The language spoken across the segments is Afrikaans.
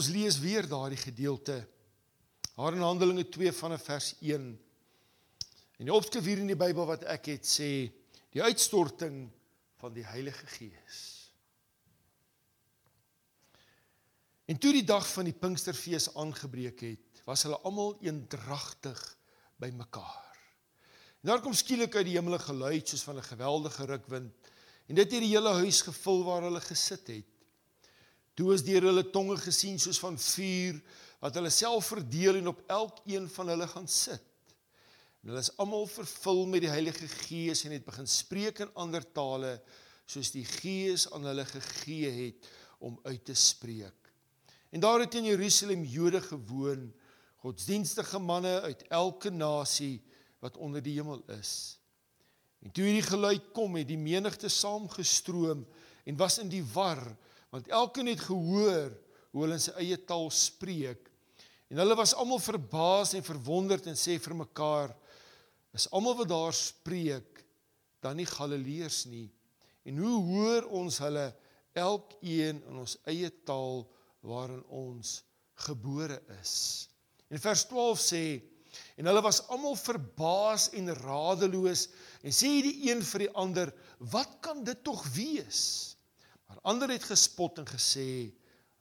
ons lees weer daardie gedeelte. Daar in Handelinge 2 vanaf vers 1. En die opskrif hier in die Bybel wat ek het sê die uitstorting van die Heilige Gees. En toe die dag van die Pinksterfees aangebreek het, was hulle almal eendragtig bymekaar. En daar kom skielik uit die hemel 'n geluid soos van 'n geweldige rukwind en dit het die hele huis gevul waar hulle gesit het. Toe is deur hulle tonge gesien soos van vuur wat hulle self verdeel en op elkeen van hulle gaan sit. En hulle is almal vervul met die Heilige Gees en het begin spreek in ander tale soos die Gees aan hulle gegee het om uit te spreek. En daar het in Jerusalem Jode gewoon, godsdienstige manne uit elke nasie wat onder die hemel is. En toe hierdie geluid kom, het die menigte saamgestroom en was in die war, want elkeen het gehoor hoe hulle in sy eie taal spreek. En hulle was almal verbaas en verwonderd en sê vir mekaar: "Is almal wat daar spreek dan nie Galileërs nie? En hoe hoor ons hulle elkeen in ons eie taal?" waarin ons gebore is. En vers 12 sê en hulle was almal verbaas en radeloos en sê die een vir die ander wat kan dit tog wees? Maar ander het gespot en gesê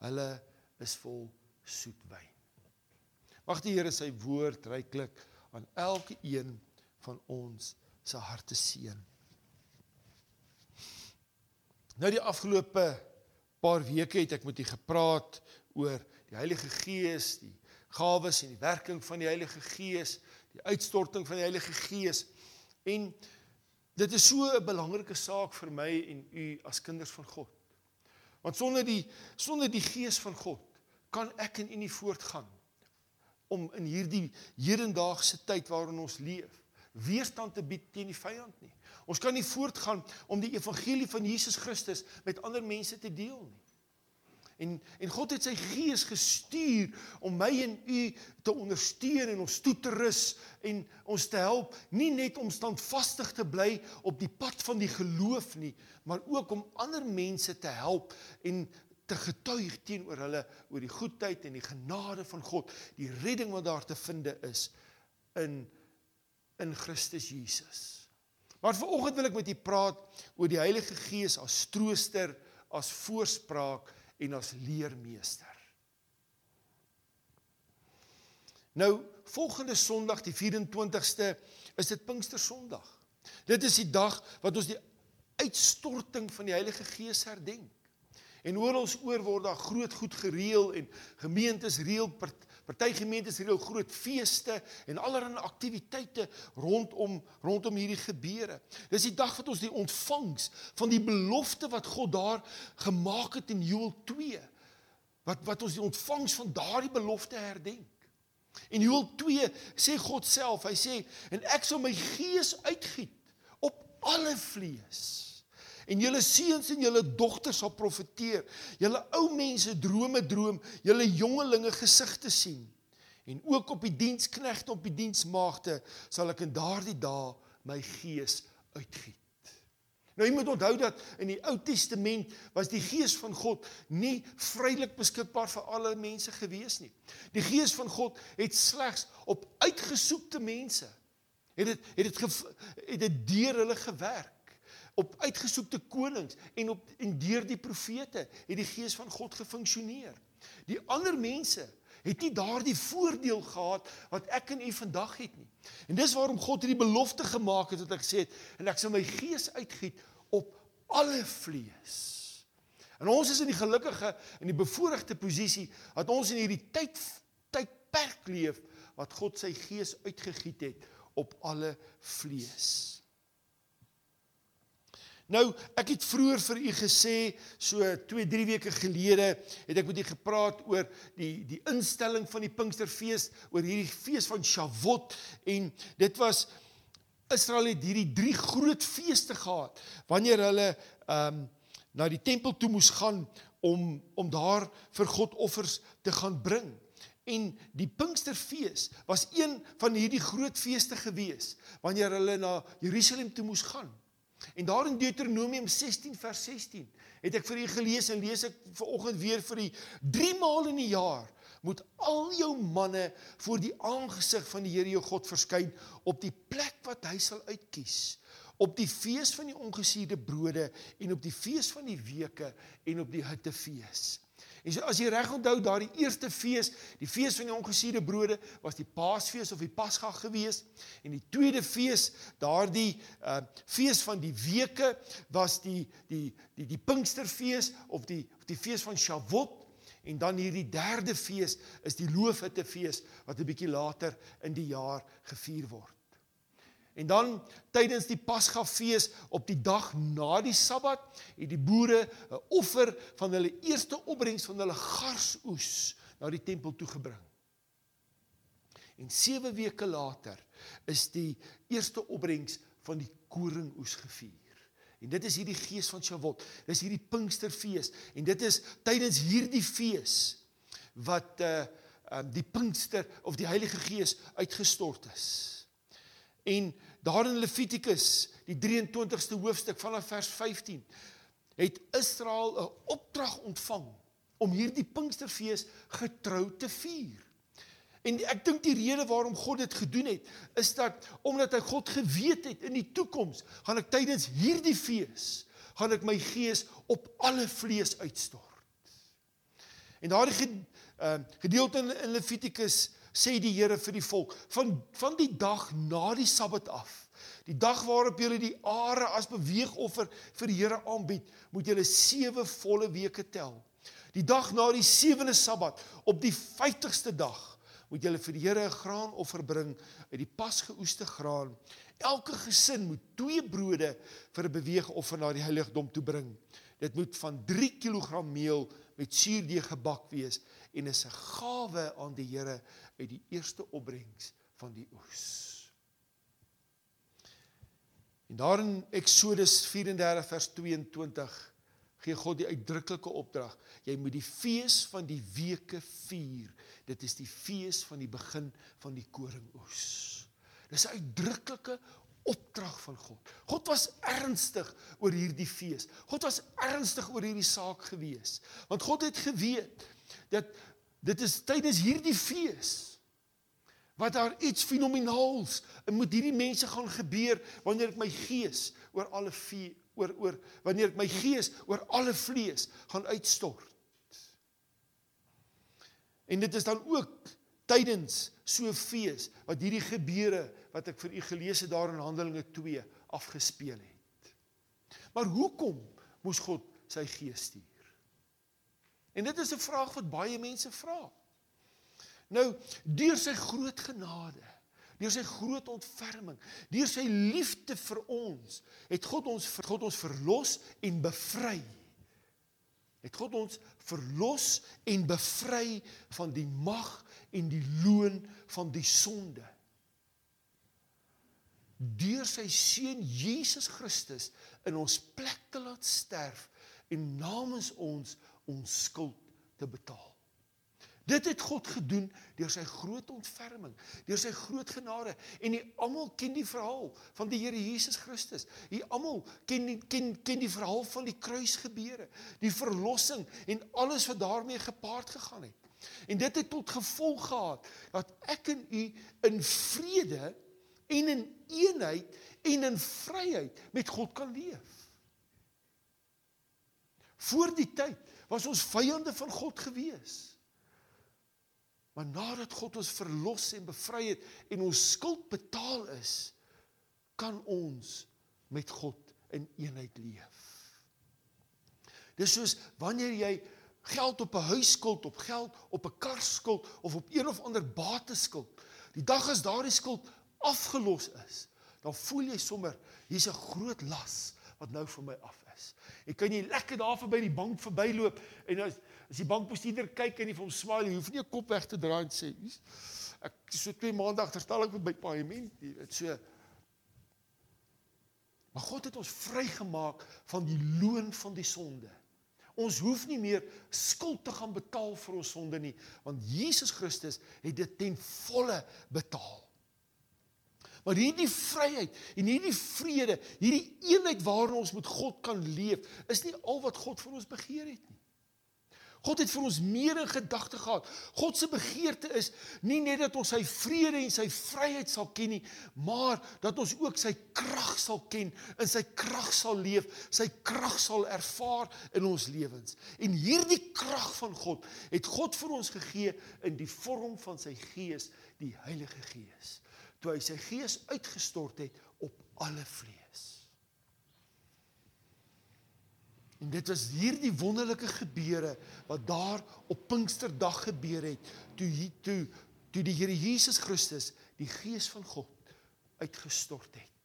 hulle is vol soet wyn. Mag die Here sy woord ryklik aan elke een van ons se harte seën. Nou die afgelope paar weke het ek met u gepraat oor die Heilige Gees, die gawes en die werking van die Heilige Gees, die uitstorting van die Heilige Gees. En dit is so 'n belangrike saak vir my en u as kinders van God. Want sonder die sonder die Gees van God kan ek en u nie voortgaan om in hierdie hedendaagse tyd waarin ons leef weerstand te bied teen die vyand nie. Ons kan nie voortgaan om die evangelie van Jesus Christus met ander mense te deel nie. En en God het sy gees gestuur om my en u te ondersteun en ons toe te rus en ons te help nie net om standvastig te bly op die pad van die geloof nie, maar ook om ander mense te help en te getuig teenoor hulle oor die goedheid en die genade van God, die redding wat daar te vind is in in Christus Jesus. Maar vanoggend wil ek met u praat oor die Heilige Gees as trooster, as voorspraak en as leermeester. Nou, volgende Sondag, die 24ste, is dit Pinkstersondag. Dit is die dag wat ons die uitstorting van die Heilige Gees herdenk. En oor ons oor word daar groot goed gereël en gemeentes reël Party gemeentes het ook groot feeste en allerlei aktiwiteite rondom rondom hierdie gebeure. Dis die dag wat ons die ontvangs van die belofte wat God daar gemaak het in Joël 2. Wat wat ons die ontvangs van daardie belofte herdenk. In Joël 2 sê God self, hy sê en ek sal my gees uitgiet op alle vlees en julle seuns en julle dogters sal profeteer. Julle ou mense drome droom, julle jongelinge gesigte sien. En ook op die diensknegte op die diensmaagde sal ek in daardie dae my gees uitgiet. Nou jy moet onthou dat in die Ou Testament was die gees van God nie vrylik beskikbaar vir alle mense gewees nie. Die gees van God het slegs op uitgesoekte mense het dit het dit het dit deur hulle gewerk op uitgesoekte konings en op en deur die profete het die gees van God gefunksioneer. Die ander mense het nie daardie voordeel gehad wat ek en u vandag het nie. En dis waarom God hierdie belofte gemaak het wat ek gesê het en ek sal my gees uitgiet op alle vlees. En ons is in die gelukkige en die bevoordeelde posisie dat ons in hierdie tyd tydperk leef wat God sy gees uitgegiet het op alle vlees. Nou, ek het vroeër vir u gesê so 2, 3 weke gelede het ek met u gepraat oor die die instelling van die Pinksterfees, oor hierdie fees van Shavuot en dit was Israel het hierdie drie groot feeste gehad wanneer hulle ehm um, na die tempel toe moes gaan om om daar vir God offers te gaan bring. En die Pinksterfees was een van hierdie groot feeste gewees wanneer hulle na Jerusalem toe moes gaan. En daar in Deuteronomium 16 vers 16 het ek vir u gelees en lees ek vanoggend weer vir u. 3 maal in die jaar moet al jou manne voor die aangesig van die Here jou God verskyn op die plek wat hy sal uitkies op die fees van die ongesuurde brode en op die fees van die weke en op die hittefees. En so as jy reg onthou daardie eerste fees, die fees van die ongesuurde brode was die Paasfees of die Pasga gewees en die tweede fees, daardie uh fees van die weke was die die die die Pinksterfees of die of die fees van Shavuot en dan hierdie derde fees is die Loofhuttefees wat 'n bietjie later in die jaar gevier word. En dan tydens die Pasgafees op die dag na die Sabbat het die boere 'n offer van hulle eerste opbrengs van hulle garsoes na die tempel toe gebring. En 7 weke later is die eerste opbrengs van die koringoes gevier. En dit is hierdie gees van Shavuot. Dis hierdie Pinksterfees en dit is tydens hierdie fees wat uh um, die Pinkster of die Heilige Gees uitgestort is. En daar in Levitikus, die 23ste hoofstuk vanaf vers 15, het Israel 'n opdrag ontvang om hierdie Pinksterfees getrou te vier. En ek dink die rede waarom God dit gedoen het, is dat omdat hy God geweet het in die toekoms gaan ek tydens hierdie fees gaan ek my gees op alle vlees uitstort. En daardie uh, gedeelte in Levitikus sê die Here vir die volk van van die dag na die Sabbat af die dag waarop julle die are as beweegoffer vir die Here aanbied moet julle 7 volle weke tel. Die dag na die 7de Sabbat op die 50ste dag moet julle vir die Here 'n graanoffer bring uit die pasgeoeste graan. Elke gesin moet twee brode vir 'n beweegoffer na die heiligdom toe bring. Dit moet van 3 kg meel met suurdeeg gebak wees en is 'n gawe aan die Here uit die eerste opbrengs van die oes. En daar in Eksodus 34 vers 22 gee God die uitdruklike opdrag: jy moet die fees van die weke vier. Dit is die fees van die begin van die koringoes. Dis 'n uitdruklike opdrag van God. God was ernstig oor hierdie fees. God was ernstig oor hierdie saak gewees. Want God het geweet dat dit is tydens hierdie fees wat daar iets fenomenaals met hierdie mense gaan gebeur wanneer ek my gees oor alle vee, oor oor wanneer ek my gees oor alle vlees gaan uitstort. En dit is dan ook tydens so fees wat hierdie gebeure wat ek vir u gelees het daar in Handelinge 2 afgespeel het. Maar hoekom moes God sy gees stuur? En dit is 'n vraag wat baie mense vra. Nou, deur sy groot genade, deur sy groot ontferming, deur sy liefde vir ons, het God ons God ons verlos en bevry. Het God ons verlos en bevry van die mag en die loon van die sonde. Deur sy seun Jesus Christus in ons plek te laat sterf en namens ons ons skuld te betaal. Dit het God gedoen deur sy groot ontferming, deur sy groot genade en nie almal ken die verhaal van die Here Jesus Christus. Nie almal ken die, ken ken die verhaal van die kruisgebeure, die verlossing en alles wat daarmee gepaard gegaan het. En dit het tot gevolg gehad dat ek en u in vrede en in eenheid en in vryheid met God kan leef. Voor die tyd was ons vyande van God gewees. Maar nadat God ons verlos en bevry het en ons skuld betaal is, kan ons met God in eenheid leef. Dis soos wanneer jy geld op 'n huisskuld, op geld op 'n karskuld of op een of ander bateskuld. Die dag as daardie skuld afgelos is, dan voel jy sommer hier's 'n groot las wat nou vir my af is. Ek kan jy lekker daar verby die bank verbyloop en as as die bankbestuurder kyk en hy vir hom smaal, jy hoef nie 'n kop weg te draai en sê, "Ek so twee maande agterstal ek by paaiement." Dit so Maar God het ons vrygemaak van die loon van die sonde. Ons hoef nie meer skuld te gaan betaal vir ons sonde nie, want Jesus Christus het dit ten volle betaal. Maar hierdie vryheid en hierdie vrede, hierdie eenheid waarin ons met God kan leef, is nie al wat God vir ons begeer het nie. God het vir ons meer in gedagte gehad. God se begeerte is nie net dat ons sy vrede en sy vryheid sal ken nie, maar dat ons ook sy krag sal ken, in sy krag sal leef, sy krag sal ervaar in ons lewens. En hierdie krag van God het God vir ons gegee in die vorm van sy Gees, die Heilige Gees. Toe hy sy Gees uitgestort het op alle vlees. En dit was hierdie wonderlike gebeure wat daar op Pinksterdag gebeur het toe toe toe die Here Jesus Christus die gees van God uitgestort het.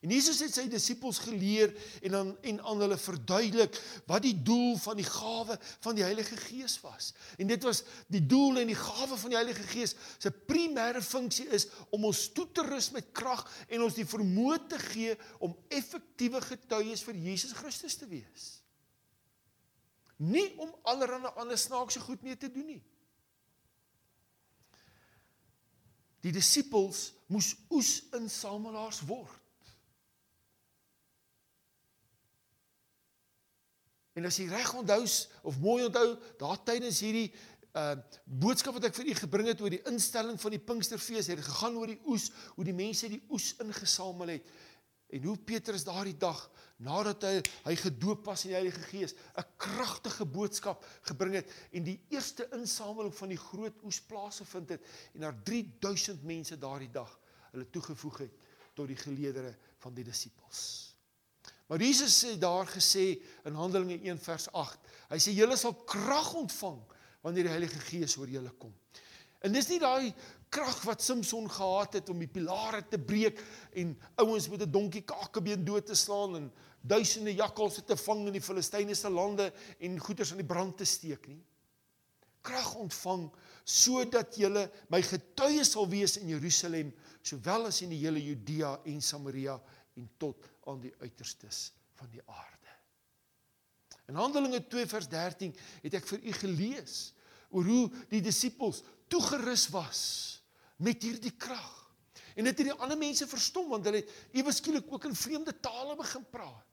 En Jesus het sy disippels geleer en dan en aan hulle verduidelik wat die doel van die gawe van die Heilige Gees was. En dit was die doel en die gawe van die Heilige Gees se primêre funksie is om ons toe te rus met krag en ons die vermoë te gee om effektiewe getuies vir Jesus Christus te wees. Nie om allerlei ander snaakse goed mee te doen nie. Die disippels moes oes-insamelaars word. En as jy reg onthou of mooi onthou, daar tydens hierdie uh boodskap wat ek vir u gebring het oor die instelling van die Pinksterfees, het gegaan oor die oes, hoe die mense die oes ingesamel het en hoe Petrus daardie dag nadat hy hy gedoop was in die Heilige Gees, 'n kragtige boodskap gebring het en die eerste insameling van die groot oes plaasgevind het en daar 3000 mense daardie dag hulle toegevoeg het tot die geleedere van die disippels. Maar Jesus sê daar gesê in Handelinge 1 vers 8. Hy sê julle sal krag ontvang wanneer die Heilige Gees oor julle kom. En dis nie daai krag wat Samson gehad het om die pilare te breek en ouens met 'n donkie kakebeen dood te slaan en duisende jakkalse te vang in die Filistyne se lande en goederes aan die brand te steek nie. Krag ontvang sodat julle my getuies sal wees in Jerusalem sowel as in die hele Judea en Samaria en tot aan die uiterstes van die aarde. In Handelinge 2 vers 13 het ek vir u gelees oor hoe die disippels toegerus was met hierdie krag. En dit het die ander mense verstom want hulle het ewe skielik ook in vreemde tale begin praat.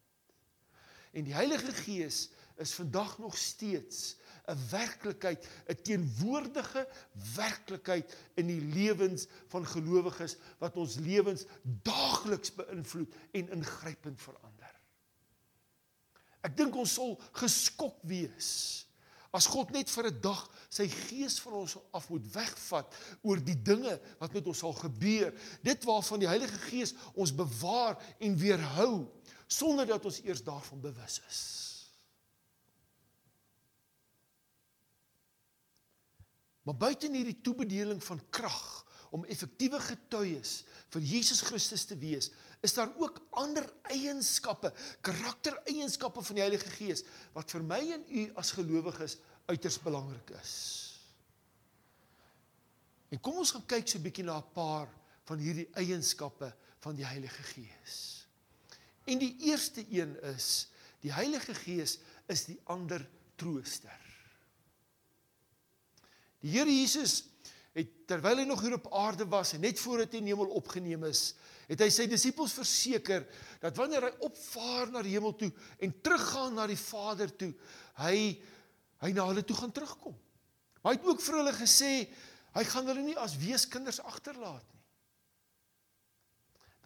En die Heilige Gees is vandag nog steeds 'n werklikheid, 'n teenwoordige werklikheid in die lewens van gelowiges wat ons lewens daagliks beïnvloed en ingrypend verander. Ek dink ons sal geskok wees as God net vir 'n dag sy gees van ons af moet wegvat oor die dinge wat met ons sal gebeur. Dit waarvan die Heilige Gees ons bewaar en weerhou sonder dat ons eers daarvan bewus is. Maar buite hierdie toebedeling van krag om effektiewe getuies vir Jesus Christus te wees, is daar ook ander eienskappe, karaktereienskappe van die Heilige Gees wat vir my en u as gelowiges uiters belangrik is. En kom ons gaan kyk so 'n bietjie na 'n paar van hierdie eienskappe van die Heilige Gees. En die eerste een is die Heilige Gees is die ander trooster. Die Here Jesus het terwyl hy nog hier op aarde was en net voor hy in hemel opgeneem is, het hy sy disippels verseker dat wanneer hy opvaar na die hemel toe en teruggaan na die Vader toe, hy hy na hulle toe gaan terugkom. Maar hy het ook vir hulle gesê hy gaan hulle nie as weeskinders agterlaat nie.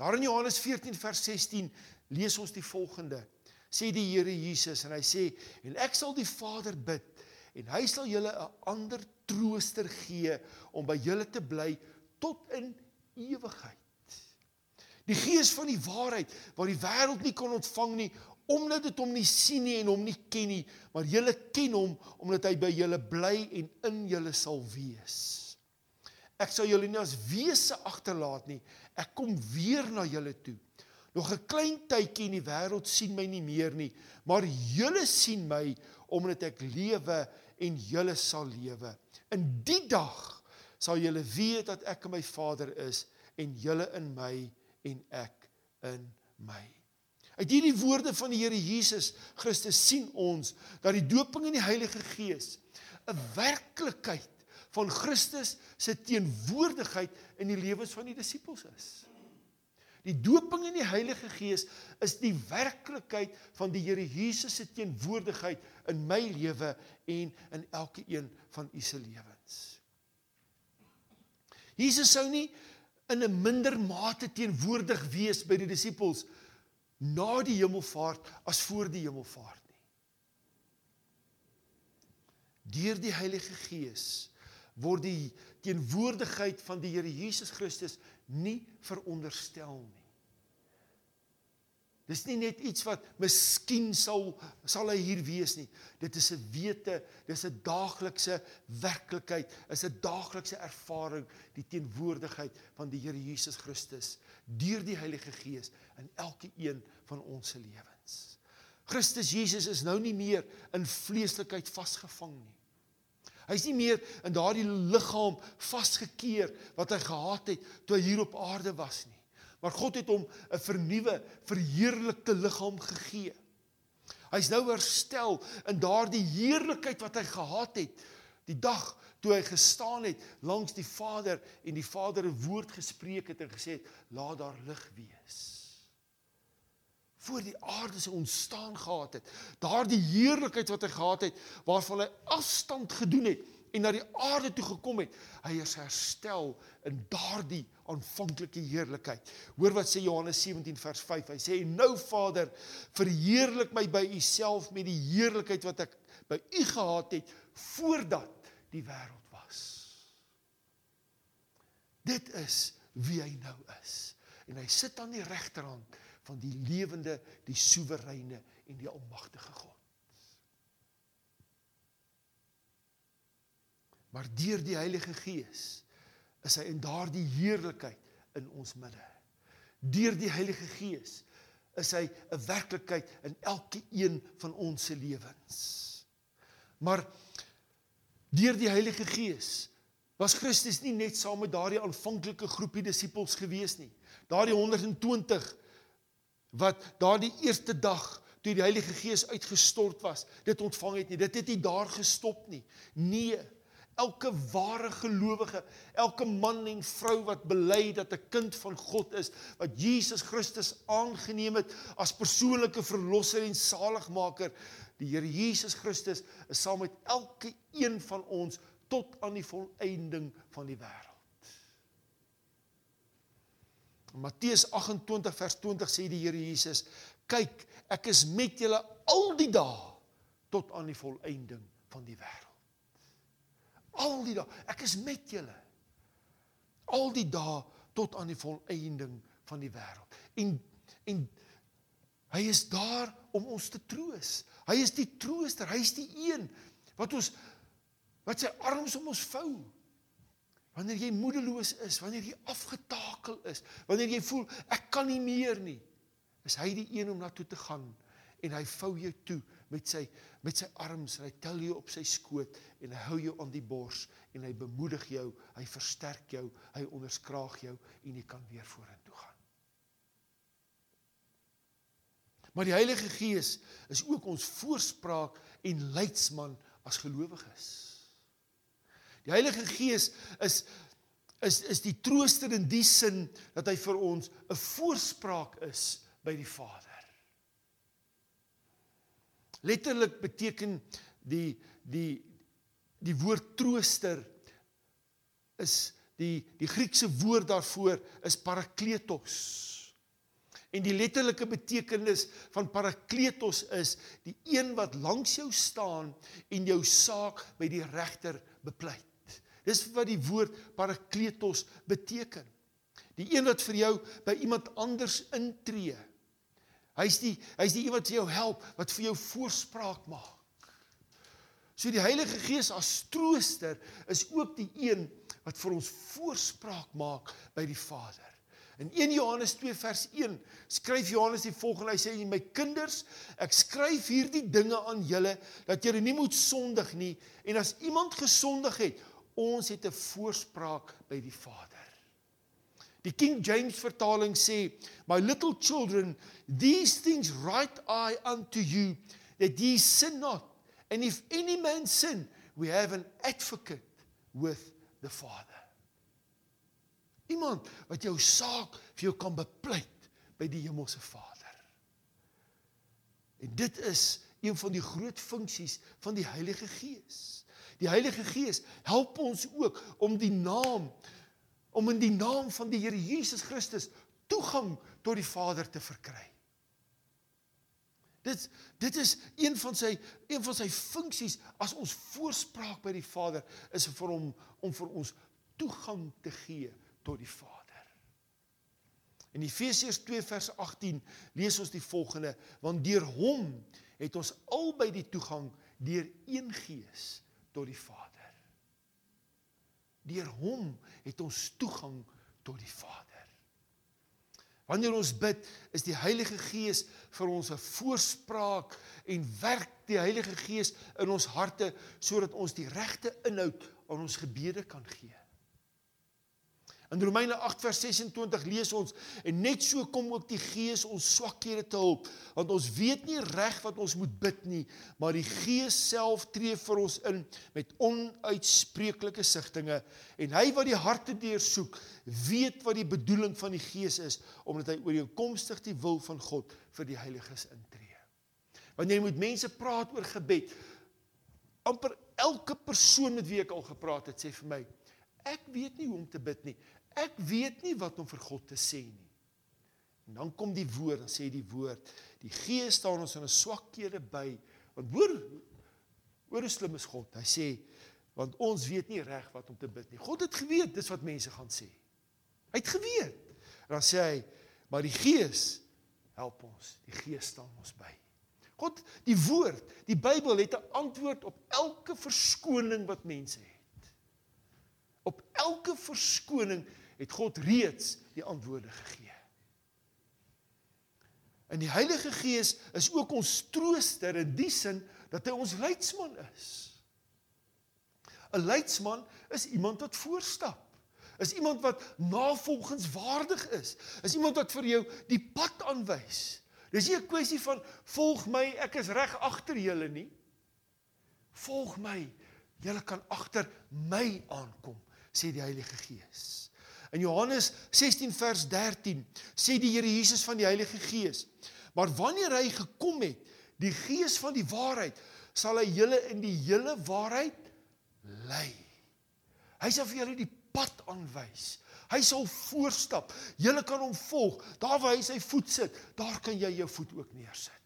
Daar in Johannes 14 vers 16 lees ons die volgende. Sê die Here Jesus en hy sê en ek sal die Vader bid en hy sal julle 'n ander trooster gee om by julle te bly tot in ewigheid. Die gees van die waarheid wat die wêreld nie kon ontvang nie omdat dit hom nie sien nie en hom nie ken nie, maar julle ken hom omdat hy by julle bly en in julle sal wees. Ek sal julle nie as wese agterlaat nie. Ek kom weer na julle toe. Nog 'n klein tydjie en die wêreld sien my nie meer nie, maar julle sien my omdat ek lewe en julle sal lewe. In die dag sal julle weet dat ek in my Vader is en julle in my en ek in my. Uit hierdie woorde van die Here Jesus Christus sien ons dat die dooping in die Heilige Gees 'n werklikheid van Christus se teenwoordigheid in die lewens van die disippels is. Die doping in die Heilige Gees is die werklikheid van die Here Jesus se teenwoordigheid in my lewe en in elke een van u se lewens. Jesus sou nie in 'n minder mate teenwoordig wees by die disippels na die hemelvaart as voor die hemelvaart nie. Deur die Heilige Gees word die teenwoordigheid van die Here Jesus Christus nie veronderstel nie. Dis nie net iets wat miskien sal sal hy hier wees nie. Dit is 'n wete, dis 'n daaglikse werklikheid, is 'n daaglikse ervaring die teenwoordigheid van die Here Jesus Christus deur die Heilige Gees in elke een van ons se lewens. Christus Jesus is nou nie meer in vleeslikheid vasgevang nie. Hy's nie meer in daardie liggaam vasgekeer wat hy gehad het toe hy hier op aarde was nie. Maar God het hom 'n vernuwe, verheerlikte liggaam gegee. Hy's nou herstel in daardie heerlikheid wat hy gehad het die dag toe hy gestaan het langs die Vader en die Vader 'n woord gespreek het en gesê het laat daar lig wees. Voor die aarde se ontstaan gehad het, daardie heerlikheid wat hy gehad het waarvan hy afstand gedoen het en na die aarde toe gekom het, hy is herstel in daardie aanvanklike heerlikheid. Hoor wat sê Johannes 17 vers 5. Hy sê: "Nou Vader, verheerlik my by U self met die heerlikheid wat ek by U gehad het voordat die wêreld was." Dit is wie hy nou is. En hy sit aan die regterhand van die lewende, die soewereine en die almagtige God. Maar deur die Heilige Gees is hy in daardie heerlikheid in ons midde. Deur die Heilige Gees is hy 'n werklikheid in elke een van ons se lewens. Maar deur die Heilige Gees was Christus nie net saam met daardie aanvanklike groepie disippels gewees nie. Daardie 120 wat daardie eerste dag toe die Heilige Gees uitgestort was, dit ontvang het nie. Dit het nie daar gestop nie. Nee, elke ware gelowige, elke man en vrou wat bely dat 'n kind van God is, wat Jesus Christus aangeneem het as persoonlike verlosser en saligmaker, die Here Jesus Christus is saam met elke een van ons tot aan die volëinding van die wêreld. Matteus 28 vers 20 sê die Here Jesus: "Kyk, ek is met julle al die dae tot aan die volëinding van die wêreld." Al die dae. Ek is met julle. Al die dae tot aan die volëinding van die wêreld. En en hy is daar om ons te troos. Hy is die trooster. Hy is die een wat ons wat sy arms om ons vou. Wanneer jy moedeloos is, wanneer jy afgetakel is, wanneer jy voel ek kan nie meer nie, is hy die een om na toe te gaan en hy vou jou toe met sy met sy arms en hy tel jou op sy skoot en hy hou jou aan die bors en hy bemoedig jou, hy versterk jou, hy onderskraag jou en jy kan weer vorentoe gaan. Maar die Heilige Gees is ook ons voorspraak en leidsman as gelowiges. Die Heilige Gees is is is die trooster in die sin dat hy vir ons 'n voorspraak is by die Vader. Letterlik beteken die die die woord trooster is die die Griekse woord daarvoor is parakletos. En die letterlike betekenis van parakletos is die een wat langs jou staan en jou saak by die regter bepleit. Dis wat die woord parakletos beteken. Die een wat vir jou by iemand anders intree. Hy's die hy's die een wat jou help, wat vir jou voorspraak maak. So die Heilige Gees as trooster is ook die een wat vir ons voorspraak maak by die Vader. In 1 Johannes 2 vers 1 skryf Johannes die volgende, hy sê my kinders, ek skryf hierdie dinge aan julle dat julle nie moet sondig nie en as iemand gesondig het, ons het 'n voorspraak by die Vader. Die King James vertaling sê, "My little children, these things write I unto you, that ye sin not. And if any man sin, we have an advocate with the Father." Iemand wat jou saak vir jou kan bepleit by die hemelse Vader. En dit is een van die groot funksies van die Heilige Gees. Die Heilige Gees help ons ook om die naam om in die naam van die Here Jesus Christus toegang tot die Vader te verkry. Dit dit is een van sy een van sy funksies as ons voorspraak by die Vader is vir hom om vir ons toegang te gee tot die Vader. In Efesiërs 2 vers 18 lees ons die volgende: Want deur hom het ons albei die toegang deur een gees tot die Vader. Deur hom het ons toegang tot die Vader. Wanneer ons bid, is die Heilige Gees vir ons 'n voorspraak en werk die Heilige Gees in ons harte sodat ons die regte inhoud aan ons gebede kan gee. In Romeine 8 vers 26 lees ons en net so kom ook die Gees ons swakhede te help want ons weet nie reg wat ons moet bid nie maar die Gees self tree vir ons in met onuitspreeklike sigtinge en hy wat die harte deursoek weet wat die bedoeling van die Gees is omdat hy ooreenkomstig die wil van God vir die heiliges intree. Wanneer jy met mense praat oor gebed amper elke persoon met wie ek al gepraat het sê vir my ek weet nie hoe om te bid nie Ek weet nie wat om vir God te sê nie. En dan kom die woord, dan sê die woord, die Gees staan ons in 'n swakhede by. Want hoor, hoor hoe slim is God. Hy sê want ons weet nie reg wat om te bid nie. God het geweet dis wat mense gaan sê. Hy het geweet. En dan sê hy, maar die Gees help ons. Die Gees staan ons by. God, die woord, die Bybel het 'n antwoord op elke verskoning wat mense het. Op elke verskoning het God reeds die antwoorde gegee. En die Heilige Gees is ook ons trooster in die sin dat hy ons leidsman is. 'n Leidsman is iemand wat voorstap. Is iemand wat navolgenswaardig is. Is iemand wat vir jou die pad aanwys. Dis nie 'n kwessie van volg my, ek is reg agter julle nie. Volg my, julle kan agter my aankom, sê die Heilige Gees. In Johannes 16 vers 13 sê die Here Jesus van die Heilige Gees: "Maar wanneer hy gekom het, die Gees van die waarheid, sal hy julle in die hele waarheid lei. Hy sal vir julle die pad aanwys. Hy sal voorstap. Julle kan hom volg. Daar waar hy sy voet sit, daar kan jy jou voet ook neersit."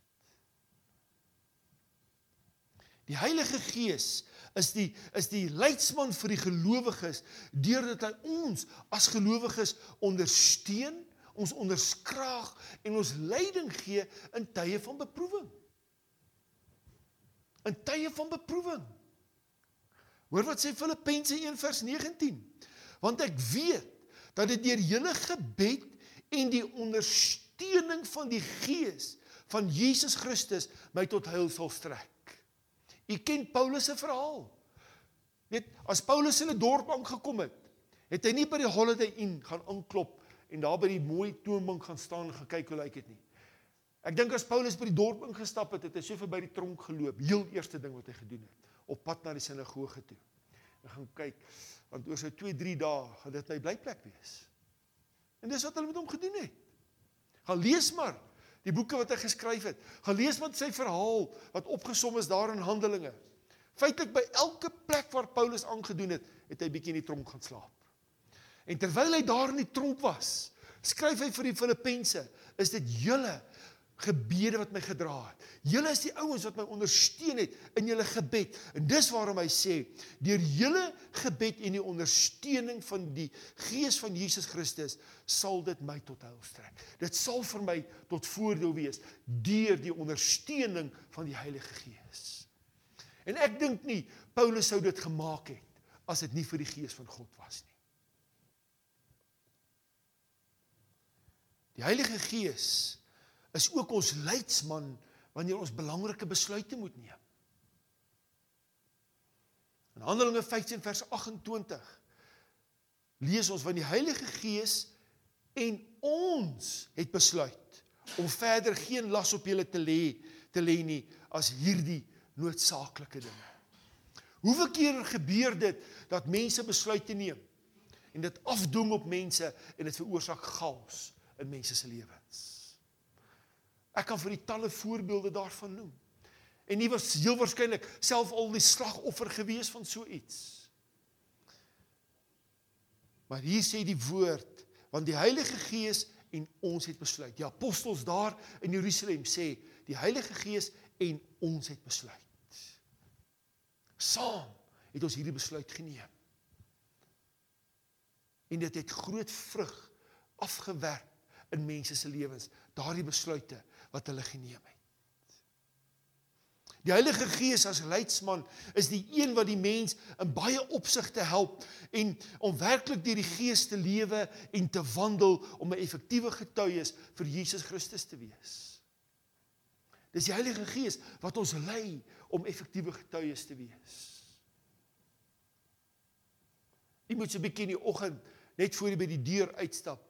Die Heilige Gees is die is die leidsman vir die gelowiges deurdat hy ons as gelowiges ondersteun, ons onderskraag en ons leiding gee in tye van beproewing. In tye van beproewing. Hoor wat sê Filippense 1:19. Want ek weet dat dit deur julle gebed en die ondersteuning van die Gees van Jesus Christus my tot heil sal strek. U ken Paulus se verhaal. Net as Paulus in 'n dorp aangekom het, het hy nie by die Holiday Inn gaan inklop en daar by die mooi toonbank gaan staan en gekyk hoe lyk dit nie. Ek dink as Paulus by die dorp ingestap het, het hy so verby die tronk geloop, heel eerste ding wat hy gedoen het, op pad na die sinagoge toe. Hy gaan kyk want oor so 2-3 dae gaan dit my blyplek wees. En dis wat hulle met hom gedoen het. Gaan lees maar die boeke wat hy geskryf het. Gelees wat sy verhaal wat opgesom is daar in Handelinge. Feitelik by elke plek waar Paulus aangedoen het, het hy bietjie in die tronk gaan slaap. En terwyl hy daar in die tronk was, skryf hy vir die Filippense, is dit julle gebede wat my gedra het. Julle is die ouens wat my ondersteun het in julle gebed. En dis waarom hy sê, deur julle gebed en die ondersteuning van die Gees van Jesus Christus sal dit my tot heil strek. Dit sal vir my tot voordeel wees deur die ondersteuning van die Heilige Gees. En ek dink nie Paulus sou dit gemaak het as dit nie vir die Gees van God was nie. Die Heilige Gees is ook ons leidsman wanneer ons belangrike besluite moet neem. In Handelinge 15 vers 28 lees ons van die Heilige Gees en ons het besluit om verder geen las op julle te lê te lê nie as hierdie noodsaaklike dinge. Hoeveel keer gebeur dit dat mense besluite neem en dit afdwing op mense en dit veroorsaak chaos in mense se lewens. Ek kan vir die talle voorbeelde daarvan noem. En nie was heel waarskynlik self al die slagoffer gewees van so iets. Maar hier sê die woord, want die Heilige Gees en ons het besluit. Die apostels daar in Jerusalem sê die Heilige Gees en ons het besluit. Saam het ons hierdie besluit geneem. En dit het groot vrug afgewerp in mense se lewens, daardie besluite wat hulle geneem het. Die Heilige Gees as leidsman is die een wat die mens in baie opsigte help en om werklik deur die Gees te lewe en te wandel om 'n effektiewe getuie vir Jesus Christus te wees. Dis die Heilige Gees wat ons lei om effektiewe getuies te wees. Jy moet so 'n bietjie in die oggend net voor jy by die deur uitstap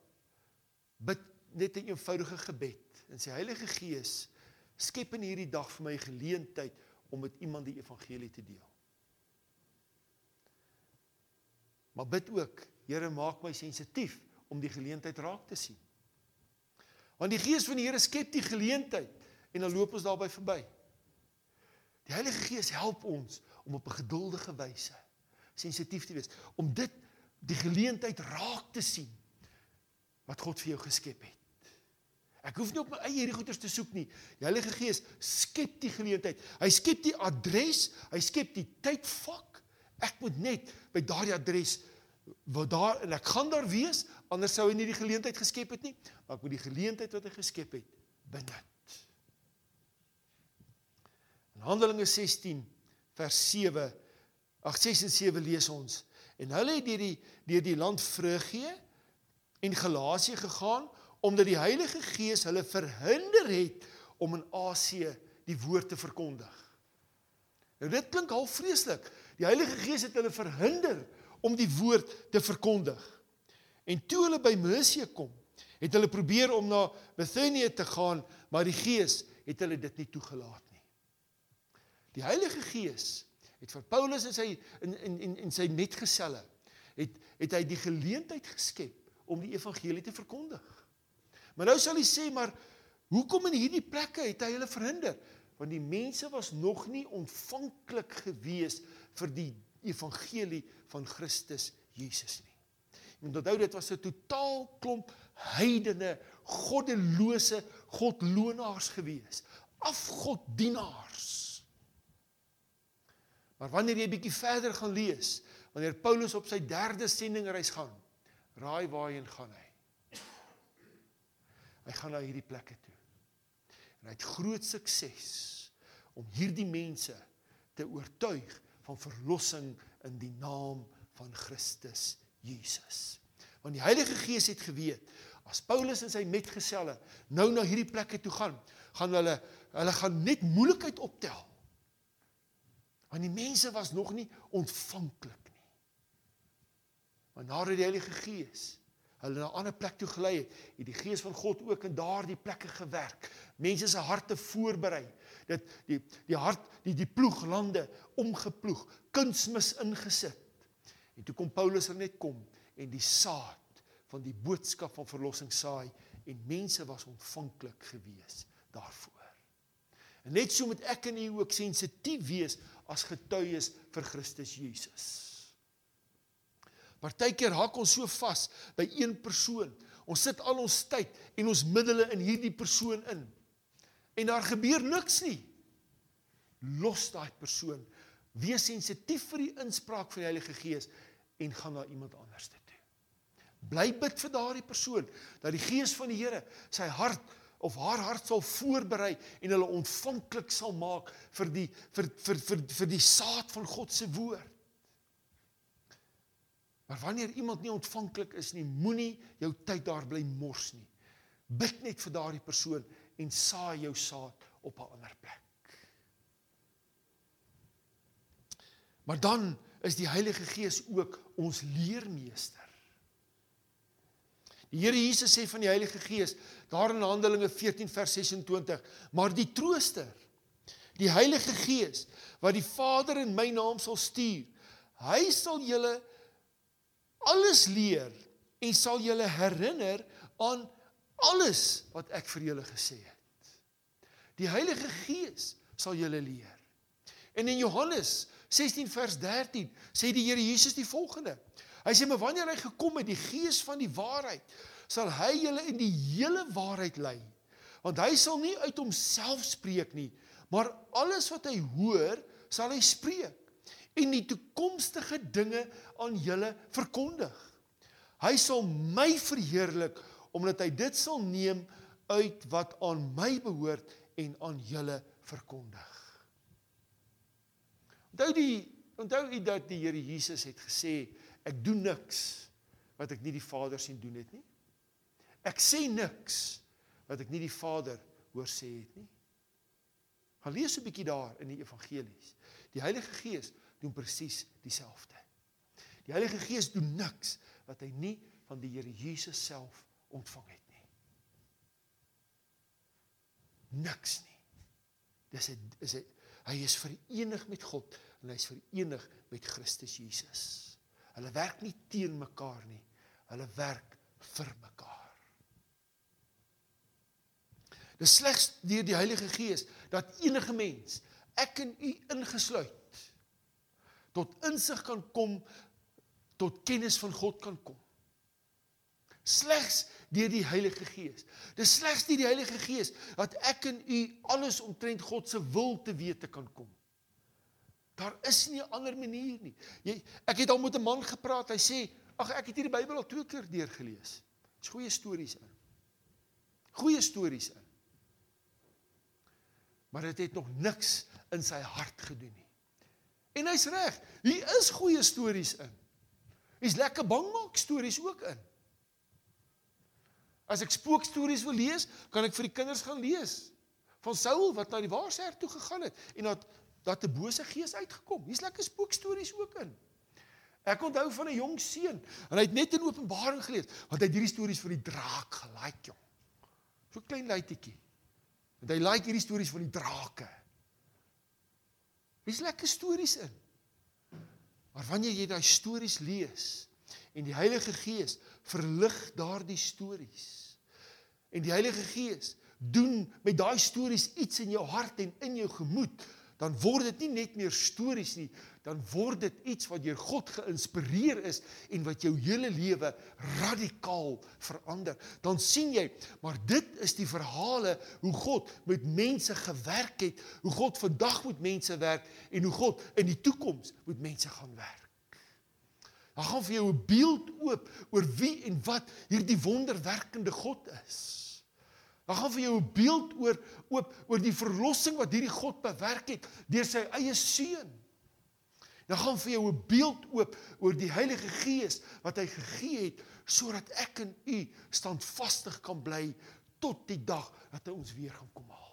bid net 'n eenvoudige gebed en sê Heilige Gees skep in hierdie dag vir my geleentheid om met iemand die evangelie te deel. Maar bid ook, Here maak my sensitief om die geleentheid raak te sien. Want die Gees van die Here skep die geleentheid en dan loop ons daarby verby. Die Heilige Gees help ons om op 'n geduldige wyse sensitief te wees om dit die geleentheid raak te sien wat God vir jou geskep het. Ek hoef nie op my eie hierdie goeders te soek nie. Die Heilige Gees skep die geleentheid. Hy skep die adres, hy skep die tydvak. Ek moet net by daardie adres wat daar en ek gaan daar wees, anders sou hy nie die geleentheid geskep het nie, maar ek moet die geleentheid wat hy geskep het benut. In Handelinge 16 vers 7 ag 6 en 7 lees ons en hulle het deur die deur die land Frigië en Galasië gegaan omdat die Heilige Gees hulle verhinder het om in Asië die woord te verkondig. Nou dit klink al vreeslik. Die Heilige Gees het hulle verhinder om die woord te verkondig. En toe hulle by Mysië kom, het hulle probeer om na Bithynië te gaan, maar die Gees het hulle dit nie toegelaat nie. Die Heilige Gees het vir Paulus en sy in in en, en sy metgeselle het het hy die geleentheid geskep om die evangelie te verkondig. Maar nou sal hy sê, maar hoekom in hierdie plekke het hy hulle verhinder? Want die mense was nog nie ontvanklik gewees vir die evangelie van Christus Jesus nie. Jy moet onthou dit was 'n totaal klomp heidene, goddelose, godlonaars gewees, afgoddienaars. Maar wanneer jy bietjie verder gaan lees, wanneer Paulus op sy derde sendingreis gaan, raai waarheen gaan hy? Hy gaan na hierdie plekke toe. En hy het groot sukses om hierdie mense te oortuig van verlossing in die naam van Christus Jesus. Want die Heilige Gees het geweet as Paulus en sy metgeselle nou na hierdie plekke toe gaan, gaan hulle hulle gaan net moeilikheid optel. Want die mense was nog nie ontvanklik nie. Maar nadat die Heilige Gees hulle na 'n ander plek toe gelei het, het die gees van God ook in daardie plekke gewerk. Mense se harte voorberei. Dit die die hart die die ploeglande omgeploeg, kunsmis ingesit. En toe kom Paulus er net kom en die saad van die boodskap van verlossing saai en mense was ontvanklik gewees daarvoor. En net so moet ek en u ook sensitief wees as getuies vir Christus Jesus. Partykeer hak ons so vas by een persoon. Ons sit al ons tyd en ons middele in hierdie persoon in. En daar gebeur niks nie. Los daai persoon. Wees sensitief vir die inspraak van die Heilige Gees en gaan na iemand anders toe. Bly bid vir daardie persoon dat die Gees van die Here sy hart of haar hart sal voorberei en hulle ontvanklik sal maak vir die vir vir vir vir die saad van God se woord. Maar wanneer iemand nie ontvanklik is nie, moenie jou tyd daar bly mors nie. Bid net vir daardie persoon en saai jou saad op 'n ander plek. Maar dan is die Heilige Gees ook ons leermeester. Die Here Jesus sê van die Heilige Gees daar in Handelinge 14 vers 26, maar die Trooster, die Heilige Gees wat die Vader in my naam sal stuur, hy sal julle alles leer en sal julle herinner aan alles wat ek vir julle gesê het. Die Heilige Gees sal julle leer. En in Johannes 16 vers 13 sê die Here Jesus die volgende. Hy sê maar wanneer hy gekom het, die Gees van die waarheid, sal hy julle in die hele waarheid lei. Want hy sal nie uit homself spreek nie, maar alles wat hy hoor, sal hy spreek en die toekomstige dinge aan julle verkondig. Hy sal my verheerlik omdat hy dit sal neem uit wat aan my behoort en aan julle verkondig. Onthou die onthou u dat die Here Jesus het gesê ek doen niks wat ek nie die Vader sien doen het nie. Ek sê niks wat ek nie die Vader hoor sê het nie. Gaan lees 'n bietjie daar in die evangelies. Die Heilige Gees doen presies dieselfde. Die Heilige Gees doen niks wat hy nie van die Here Jesus self ontvang het nie. Niks nie. Dis 'n is 'n hy is verenig met God en hy is verenig met Christus Jesus. Hulle werk nie teen mekaar nie. Hulle werk vir mekaar. Dis slegs deur die Heilige Gees dat enige mens, ek en u ingesluit, tot insig kan kom, tot kennis van God kan kom. Slegs deur die Heilige Gees. Dis slegs deur die Heilige Gees dat ek en u alles omtrent God se wil te wete kan kom. Daar is nie 'n ander manier nie. Jy ek het al met 'n man gepraat. Hy sê, "Ag, ek het hierdie Bybel al twee keer deurgelees." Dit's goeie stories in. Goeie stories in. Maar dit het nog niks in sy hart gedoen nie. En hy's reg. Hier is goeie stories in. Hier's lekker bangmaak stories ook in. As ek spookstories wil lees, kan ek vir die kinders gaan lees van Saul wat na die waarsêer toe gegaan het en dat dat 'n bose gees uitgekom. Hier's lekker spookstories ook in. Ek onthou van 'n jong seun en hy het net in Openbaring gelees want hy het hierdie stories van die draak gelike jong. So klein luitjie. Want hy like hierdie stories van die drake. Dis lekker stories in. Maar wanneer jy daai stories lees en die Heilige Gees verlig daardie stories en die Heilige Gees doen met daai stories iets in jou hart en in jou gemoed, dan word dit nie net meer stories nie, dan word dit iets wat deur God geïnspireer is en wat jou hele lewe radikaal verander. Dan sien jy, maar dit is die verhale hoe God met mense gewerk het, hoe God vandag met mense werk en hoe God in die toekoms met mense gaan werk. Dan gaan vir jou 'n beeld oop oor wie en wat hierdie wonderwerkende God is. Dan gaan vir jou 'n beeld oor oop oor die verlossing wat hierdie God bewerk het deur sy eie seun. Dan gaan vir jou 'n beeld oop oor die Heilige Gees wat hy gegee het sodat ek en u standvastig kan bly tot die dag dat hy ons weer gaan kom haal.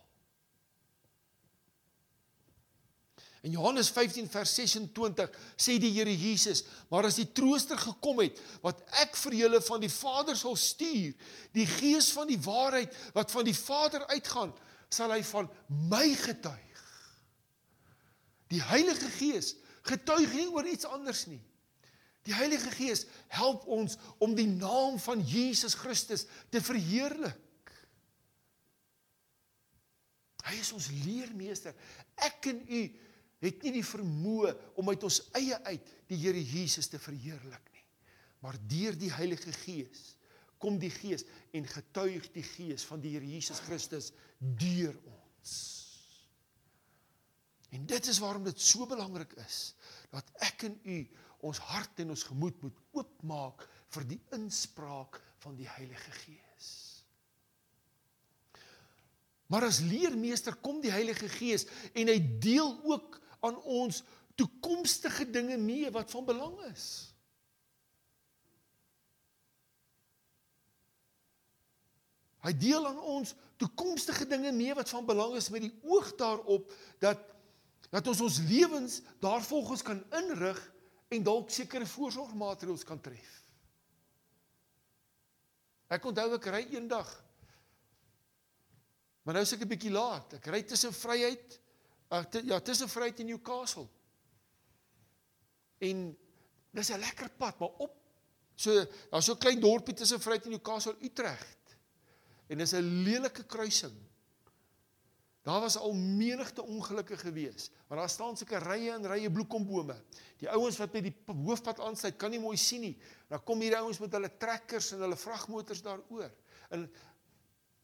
In Johannes 15 vers 26 sê die Here Jesus: "Maar as die Trooster gekom het wat ek vir julle van die Vader sal stuur, die Gees van die waarheid wat van die Vader uitgaan, sal hy van my getuig." Die Heilige Gees getuig nie oor iets anders nie. Die Heilige Gees help ons om die naam van Jesus Christus te verheerlik. Hy is ons leermeester. Ek en u het nie die vermoë om uit ons eie uit die Here Jesus te verheerlik nie. Maar deur die Heilige Gees kom die Gees en getuig die Gees van die Here Jesus Christus deur ons. En dit is waarom dit so belangrik is dat ek en u ons hart en ons gemoed moet oopmaak vir die inspraak van die Heilige Gees. Maar as leermeester kom die Heilige Gees en hy deel ook aan ons toekomstige dinge mee wat van belang is. Hy deel aan ons toekomstige dinge mee wat van belang is met die oog daarop dat dat ons ons lewens daarvolgens kan inrig en dalk sekere voorsorgmaatreëls kan tref. Ek onthou ek ry eendag Maar nou is ek 'n bietjie laat. Ek ry tussen Vryheid uh, ja, tussen Vryheid en Newcastle. En dis 'n lekker pad, maar op So daar's so 'n klein dorpie tussen Vryheid en Newcastle Utrecht. En dis 'n lelike kruising. Daar was al menigte ongelukke gewees, want daar staan seker rye en rye bloekombome. Die ouens wat by die hoofpad aansluit, kan nie mooi sien nie. Dan kom hierdie ouens met hulle trekkers en hulle vragmotors daaroor. En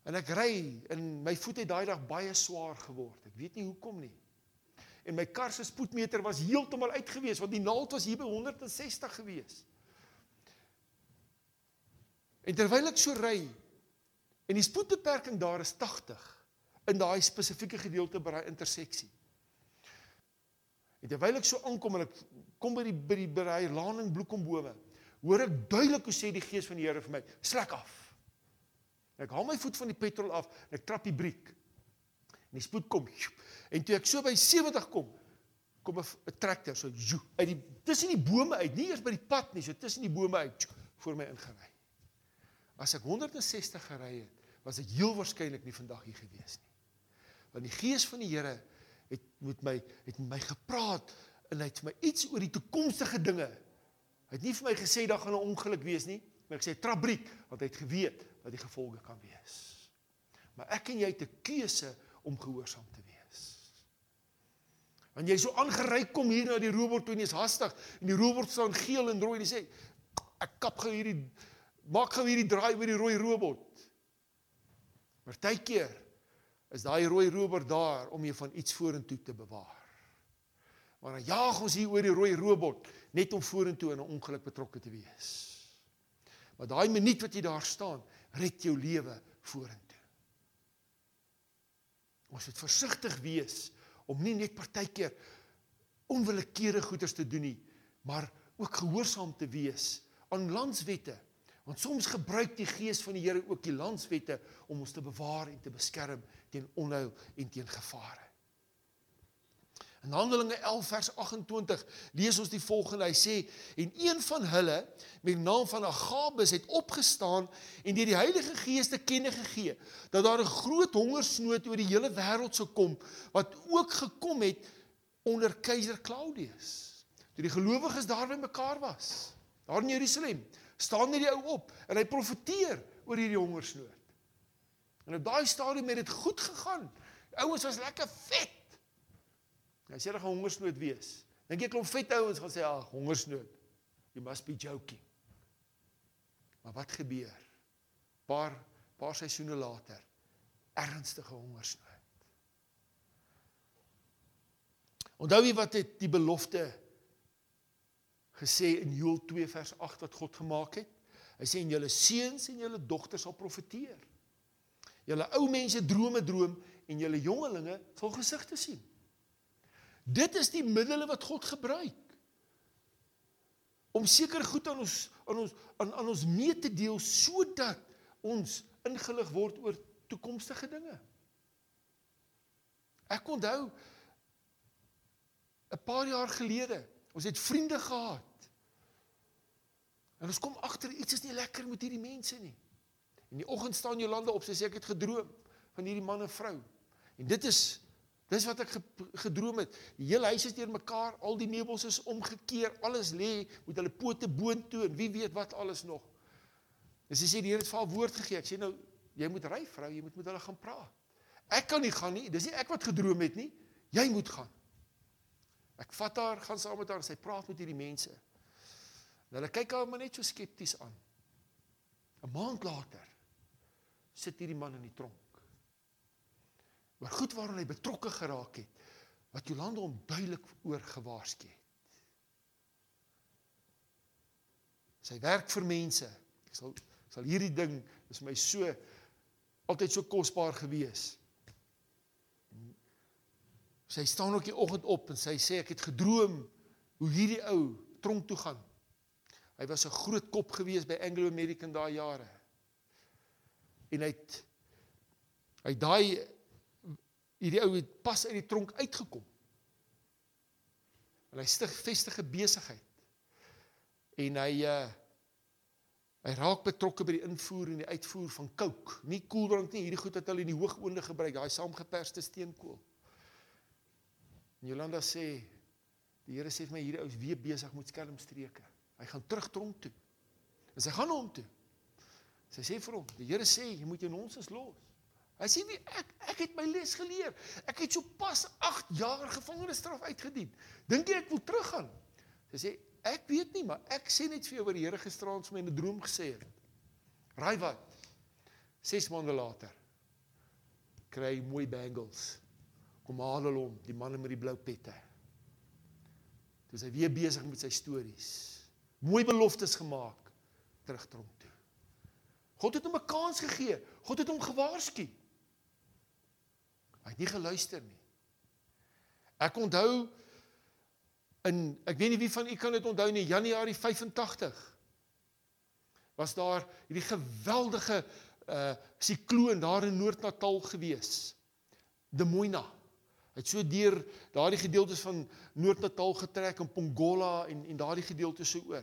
en ek ry en my voet het daai dag baie swaar geword. Weet nie hoekom nie. En my kar se spoedmeter was heeltemal uit gewees want die naald was hier by 160 gewees. En terwyl ek so ry en die spoedbeperking daar is 80 in daai spesifieke gedeelte by daai interseksie. En terwyl ek so aankom en ek kom by die by die by daai landing bloekombome, hoor ek duidelik hoe sê die gees van die Here vir my, "Slek af." En ek haal my voet van die petrol af en ek trap die briek. En die spoed kom. En toe ek so by 70 kom, kom 'n trekker so jo, uit die tussen die bome uit, nie eers by die pad nie, so tussen die bome uit voor my ingery. As ek 160 gery het, was ek heel waarskynlik nie vandag hier gewees nie want die gees van die Here het met my het met my gepraat en hy het vir my iets oor die toekomstige dinge. Hy het nie vir my gesê daar gaan 'n ongeluk wees nie, maar ek sê trabriek want hy het geweet wat die gevolge kan wees. Maar ek en jy het 'n keuse om gehoorsaam te wees. Want jy so aangery kom hier na die robot toe en jy's hastig en die robot staan geel en rooi en hy sê ek kap gou hierdie maak gou hierdie draai oor die rooi robot. Partykeer is daai rooi rober daar om jou van iets vorentoe te bewaar. Maar dan jaag ons hier oor die rooi robot net om vorentoe in 'n ongeluk betrokke te wees. Maar daai minuut wat jy daar staan, red jou lewe vorentoe. Ons moet versigtig wees om nie net partykeer onwillekeurige goeders te doen nie, maar ook gehoorsaam te wees aan landswette Want soms gebruik die gees van die Here ook die landswette om ons te bewaar en te beskerm teen onheil en teen gevare. In Handelinge 11 vers 28 lees ons die volgende. Hy sê en een van hulle met naam van Agabus het opgestaan en deur die Heilige Gees te kenne gegee dat daar 'n groot hongersnood oor die hele wêreld sou kom wat ook gekom het onder keiser Claudius. Toe die gelowiges daar bymekaar was, daar in Jerusalem, staan hierdie ou op en hy profeteer oor hierdie hongersnood. En op daai stadium het dit goed gegaan. Die ouens was lekker vet. Hy sê daar gaan hongersnood wees. Dink jy klop vet ouens gaan sê ag hongersnood. You must be joking. Maar wat gebeur? Paar paar seisoene later ernstige hongersnood. Onthou jy wat het die belofte gesê in Joël 2 vers 8 wat God gemaak het. Hy sê en julle seuns en julle dogters sal profeteer. Julle ou mense drome droom en julle jongelinge sal gesigte sien. Dit is die middele wat God gebruik om seker goed aan ons aan ons aan, aan ons mee te deel sodat ons ingelig word oor toekomstige dinge. Ek onthou 'n paar jaar gelede, ons het vriende gehad En ons kom agter iets is nie lekker met hierdie mense nie. In die oggend staan Jolande op, sy sê ek het gedroom van hierdie man en vrou. En dit is dis wat ek gedroom het. Die hele huis is deurmekaar, al die meubels is omgekeer, alles lê met hulle pote boontoe en wie weet wat alles nog. Sy sê die Here het vir haar woord gegee. Ek sê nou jy moet ry vrou, jy moet met hulle gaan praat. Ek kan nie gaan nie. Dis nie ek wat gedroom het nie. Jy moet gaan. Ek vat haar, gaan saam met haar sy praat met hierdie mense. En hulle kyk haar maar net so skepties aan. 'n Maand later sit hierdie man in die tronk. Maar goed waaraan hy betrokke geraak het wat Jolande hom duidelik oor gewaarsku het. Sy werk vir mense. Ek sal sal hierdie ding is my so altyd so kosbaar gewees. Sy staan ook die oggend op en sy sê ek het gedroom hoe hierdie ou tronk toe gaan. Hy was 'n groot kop gewees by Anglo American daai jare. En hy het hy daai hierdie ou het pas uit die tronk uitgekom. En hy stig vestige besigheid. En hy uh hy raak betrokke by die invoer en die uitvoer van coke. Nie koeldrank nie, hierdie goed wat hulle in die hoogoonde gebruik, daai saamgeperste steenkool. En Jolanda sê die Here sê vir my hierdie ou is weer besig met skelmstreke. Hy gaan terug tronk toe. En sy gaan hom toe. Sy sê vir hom, die Here sê jy moet jou nonsens los. Hy sê nie ek ek het my les geleer. Ek het so pas 8 jaar gevangenisstraf uitgedien. Dink jy ek wil teruggaan? Sy sê ek weet nie, maar ek sê net vir jou wat die Here gisteraand vir my in 'n droom gesê het. Raai wat? 6 maande later kry hy mooi bangles. Kom haal hulle hom, die man met die blou pette. Dis hy weer besig met sy stories. Mooi beloftes gemaak terug tronk toe. God het hom 'n kans gegee. God het hom gewaarsku. Hy het nie geluister nie. Ek onthou in ek weet nie wie van u kan dit onthou nie, Januarie 85 was daar hierdie geweldige uh sikloon daar in Noord-Natal gewees. De Moina. Hy het so deur daardie gedeeltes van Noord-Natal getrek en Pongola en en daardie gedeeltes so oor.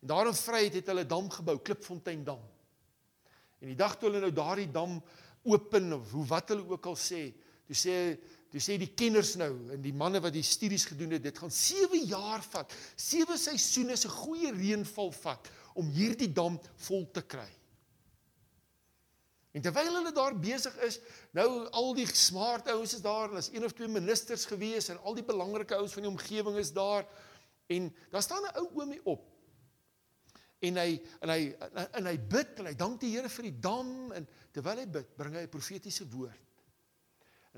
En daar in Vryheid het hulle dam gebou, Klipfontein dam. En die dag toe hulle nou daardie dam open of hoe wat hulle ook al sê, toe sê toe sê die kenners nou en die manne wat die studies gedoen het, dit gaan 7 jaar vat. 7 seisoene se goeie reënval vat om hierdie dam vol te kry. En terwyl hulle daar besig is, nou al die smart ouens is daar, daar's een of twee ministers gewees en al die belangrike ouens van die omgewing is daar en daar staan 'n ou oomie op. En hy en hy en hy bid en hy dank die Here vir die dam en terwyl hy bid, bring hy 'n profetiese woord.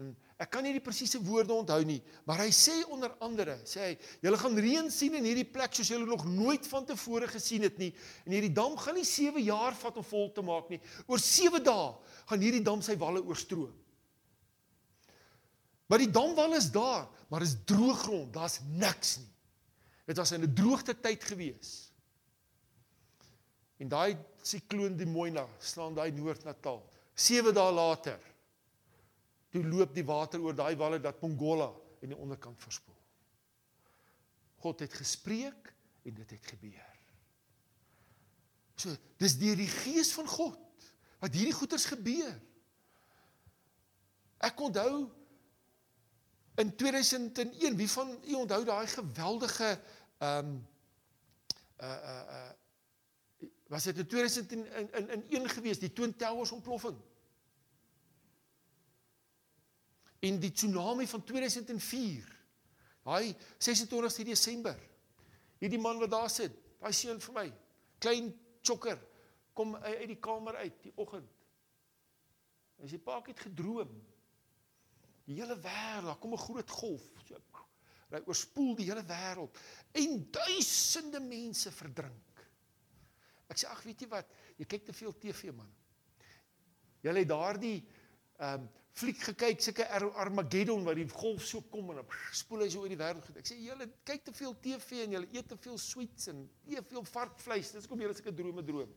En ek kan nie die presiese woorde onthou nie, maar hy sê onder andere, sê hy, julle gaan reën sien in hierdie plek soos julle nog nooit van tevore gesien het nie. En hierdie dam gaan nie 7 jaar vat om vol te maak nie. Oor 7 dae gaan hierdie dam sy walle oorstroom. Maar die damwal is daar, maar is droë grond, daar's niks nie. Dit was in 'n droogte tyd gewees. En daai sikloon die mooi na slaan daai Noord-Natal. 7 dae later toe loop die water oor daai walle dat Pongola en die onderkant verspoel. God het gespreek en dit het gebeur. So, dis deur die gees van God wat hierdie goeters gebeur. Ek onthou in 2001, wie van u onthou daai geweldige ehm um, uh uh uh was dit in 2001 in in in een gewees die Twin Towers ontploffing? En die tsunami van 2004. Daai 26 Desember. Hierdie man wat daar sit, daai seun vir my, klein chokker, kom uit die kamer uit die oggend. Hy sê pa ek het gedroom. Die hele wêreld, daar kom 'n groot golf. So hy oorspoel die hele wêreld en duisende mense verdrink. Ek sê ag weet jy wat, jy kyk te veel TV man. Jy lê daardie ehm um, fliek gekyk, sulke Armageddon waar die golf so kom en spoel hy so oor die wêreld. Ek sê julle kyk te veel TV en julle eet te veel sweets en eet veel varkvleis. Dis kom julle sulke drome droom.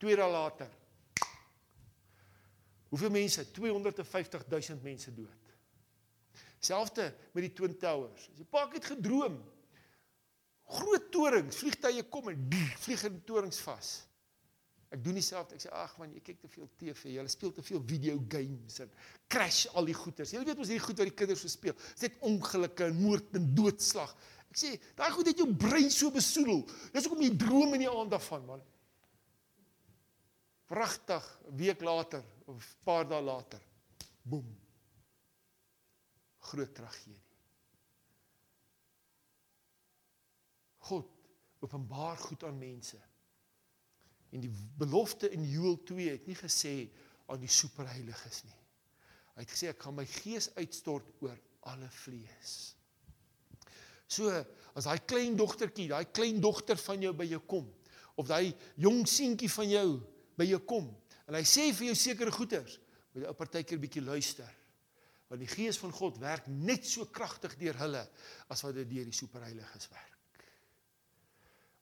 Twee dae later. Hoeveel mense? 250 000 mense dood. Selfde met die Twin Towers. As jy pak het gedroom. Groot torings, vliegtye kom en vlieg in torings vas. Ek doen dieselfde. Ek sê ag man, jy kyk te veel TV, jy speel te veel video games en crash al die goeters. Jy weet mos hierdie goed wat die kinders so speel. Dit is ongelukke en moord en doodslag. Ek sê, daai goed het jou brein so besoedel. Dis hoekom jy droom in die aand daarvan, man. Pragtig, 'n week later of 'n paar dae later. Boem. Groot tragedie. God openbaar goed aan mense En die belofte in Joël 2 het nie gesê aan die superheiliges nie. Hy het gesê ek gaan my gees uitstort oor alle vlees. So as daai klein dogtertjie, daai klein dogter van jou by jou kom of daai jong seentjie van jou by jou kom en hy sê vir jou sekere goeters, moet jy 'n partykeer bietjie luister. Want die gees van God werk net so kragtig deur hulle as wat dit deur die superheiliges werk.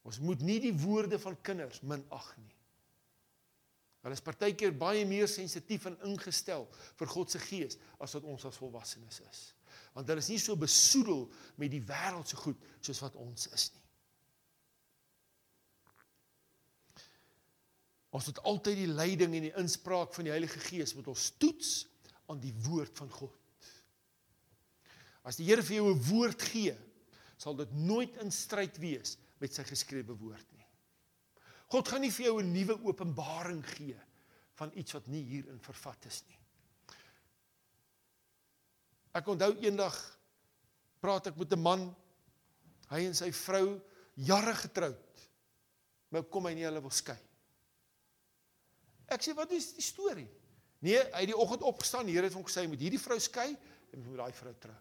Ons moet nie die woorde van kinders minag nie. Hulle is partykeer baie meer sensitief en ingestel vir God se gees as wat ons as volwassenes is. Want hulle is nie so besoedel met die wêreldse goed soos wat ons is nie. Ons moet altyd die leiding en die inspraak van die Heilige Gees moet ons toets aan die woord van God. As die Here vir jou 'n woord gee, sal dit nooit in stryd wees met sy geskrewe woord nie. God gaan nie vir jou 'n nuwe openbaring gee van iets wat nie hierin vervat is nie. Ek onthou eendag praat ek met 'n man, hy en sy vrou jare getroud. Maar kom hy nie hulle wil skei. Ek sê wat is die storie? Nee, hy het die oggend opgestaan, die Here het hom gesê moet hierdie vrou skei en moet daai vrou trou.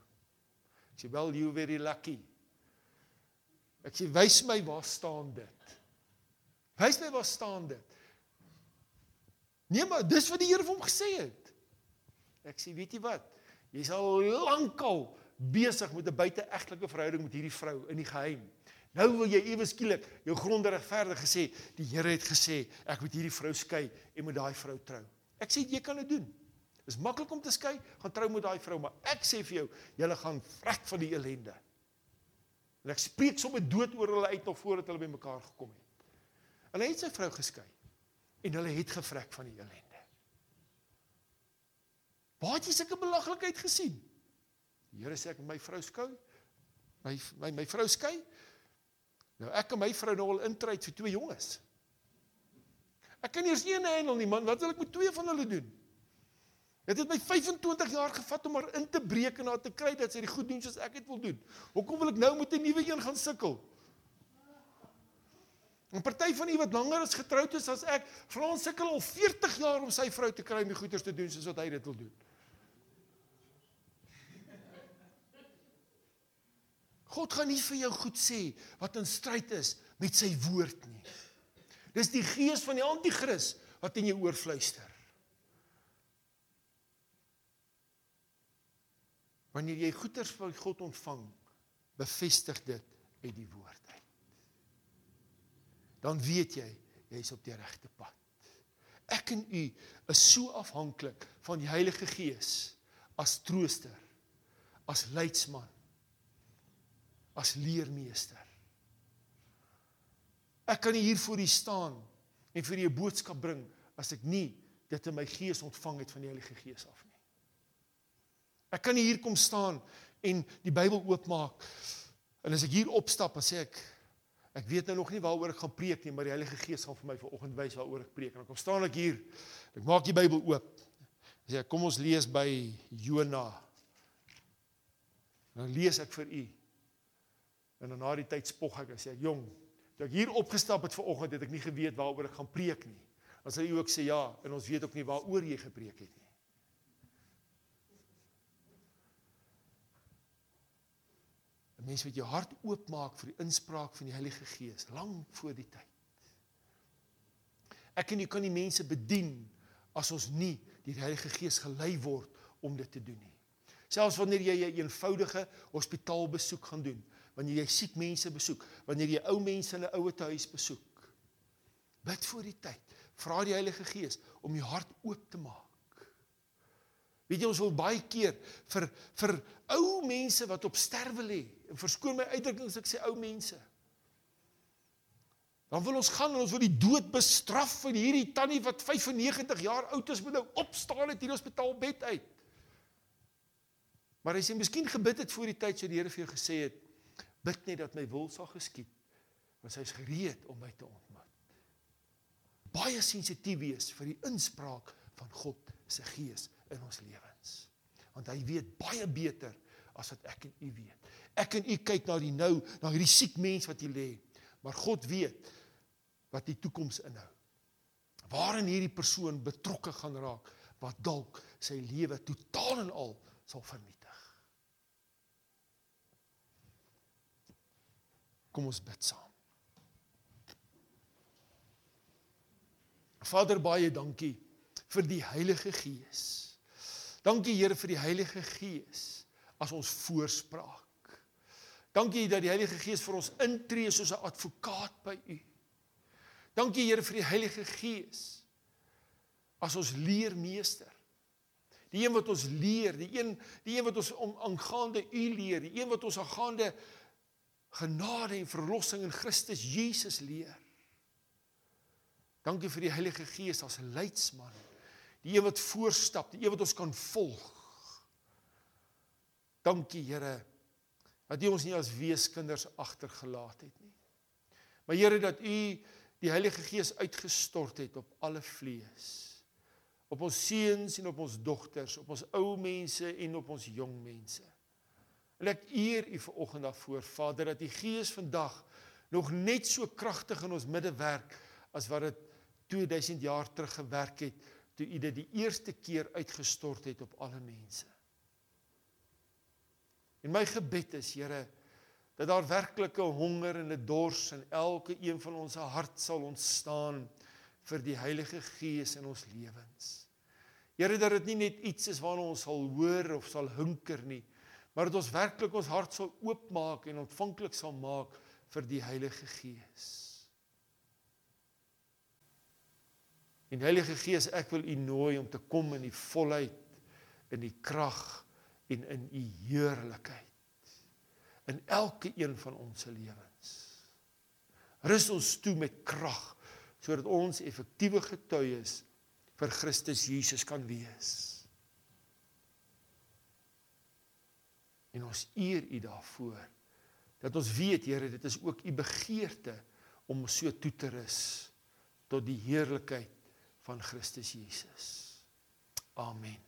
Ek sê wel you very lucky. Ek sê wys my waar staan dit? Wys my waar staan dit? Nee maar dis wat die Here vir hom gesê het. Ek sê weet jy wat? Jy's al lankal besig met 'n buiteegtelike verhouding met hierdie vrou in die geheim. Nou wil jy ewe skielik jou gronde regverdig gesê, die Here het gesê ek moet hierdie vrou skei en met daai vrou trou. Ek sê jy kan dit doen. Dis maklik om te skei, gaan trou met daai vrou, maar ek sê vir jou, julle gaan vrek van die ellende. En ek spreek sommer dood oor hulle uit nog voordat hulle by mekaar gekom het. Hy het sy vrou geskei en hulle het gevrek van die ellende. Waar het jy sulke belaglikheid gesien? Die Here sê ek my vrou skou. My my my vrou skei. Nou ek en my vrou nou al intryd vir twee jonges. Ek kan nie eens een handel nie man, wat wil ek met twee van hulle doen? Dit het my 25 jaar gevat om haar in te breek en haar te kry dat sy die goed doen soos ek dit wil doen. Hoekom wil ek nou met 'n nuwe een gaan sukkel? 'n Party van u wat langer as getroud is as ek, Frans sukkel al 40 jaar om sy vrou te kry om die goeders te doen soos wat hy dit wil doen. God gaan nie vir jou goed sê wat in stryd is met sy woord nie. Dis die gees van die anti-kris wat in jou oor fluister. Wanneer jy goeders van God ontvang, bevestig dit uit die woord uit. Dan weet jy jy's op die regte pad. Ek en u is so afhanklik van die Heilige Gees as trooster, as leidsman as leermeester. Ek kan nie hier voor u staan en vir u 'n boodskap bring as ek nie dit in my gees ontvang het van die Heilige Gees af nie. Ek kan nie hier kom staan en die Bybel oopmaak en as ek hier opstap en sê ek ek weet nou nog nie waaroor ek gaan preek nie, maar die Heilige Gees gaan vir my vanoggend wys waaroor ek preek. En dan kom staan ek hier. Ek maak die Bybel oop. Sê kom ons lees by Jona. Dan lees ek vir u En dan na die tyd spog ek en sê ek jong, toe ek hier opgestap het vanoggend het ek nie geweet waaroor ek gaan preek nie. Dan sê hy ook sê ja, en ons weet ook nie waaroor jy gepreek het nie. Die mens wat jou hart oopmaak vir die inspraak van die Heilige Gees lank voor die tyd. Ek en jy kan die mense bedien as ons nie deur die Heilige Gees gelei word om dit te doen nie. Selfs wanneer jy 'n eenvoudige hospitaalbesoek gaan doen, wanneer jy siek mense besoek, wanneer jy ou mense in 'n ouer huis besoek. Bid voor die tyd. Vra die Heilige Gees om jou hart oop te maak. Weet jy ons wil baie keer vir vir ou mense wat op sterwe lê, en verskoon my uitdrukkings ek sê ou mense. Dan wil ons gaan en ons wil die dood bestraf van hierdie tannie wat 95 jaar oud is moet nou opstaan uit hierdie hospitaalbed uit. Maar as jy miskien gebid het voor die tyd so die Here vir jou gesê het, bid net dat my wil sal geskied want hy is gereed om my te ontmoet baie sensitief wees vir die inspraak van God se gees in ons lewens want hy weet baie beter as wat ek en u weet ek en u kyk na die nou na hierdie siek mens wat hier lê maar God weet wat die toekoms inhou waarin hierdie persoon betrokke gaan raak wat dalk sy lewe totaal en al sal vernietig Kom ons bid saam. Vader baie dankie vir die Heilige Gees. Dankie Here vir die Heilige Gees as ons voorspraak. Dankie dat die Heilige Gees vir ons intree soos 'n advokaat by U. Dankie Here vir die Heilige Gees as ons leermeester. Die een wat ons leer, die een die een wat ons om aangaande U leer, die een wat ons aangaande genade en verlossing in Christus Jesus leer. Dankie vir die Heilige Gees as leidsman. Die een wat voorstap, die een wat ons kan volg. Dankie Here dat U ons nie as weeskinders agtergelaat het nie. Maar Here dat U die Heilige Gees uitgestort het op alle vlees. Op ons seuns en op ons dogters, op ons ou mense en op ons jong mense. En ek eer U ver oggend daarvoor, Vader, dat die Gees vandag nog net so kragtig in ons midde werk as wat dit 2000 jaar terug gewerk het toe U dit die eerste keer uitgestort het op alle mense. En my gebed is, Here, dat daar werklike honger en 'n dors in elke een van ons hart sal ontstaan vir die Heilige Gees in ons lewens. Here dat dit nie net iets is waarna ons sal hoor of sal hunker nie, maar dat ons werklik ons hart sal oopmaak en ontvanklik sal maak vir die Heilige Gees. En Heilige Gees, ek wil U nooi om te kom in die volheid in die krag en in U heerlikheid in elke een van ons se lewens. Rus ons toe met krag sodat ons effektiewe getuies vir Christus Jesus kan wees. En ons eer U daarvoor dat ons weet Here dit is ook U begeerte om so toe te rus tot die heerlikheid van Christus Jesus. Amen.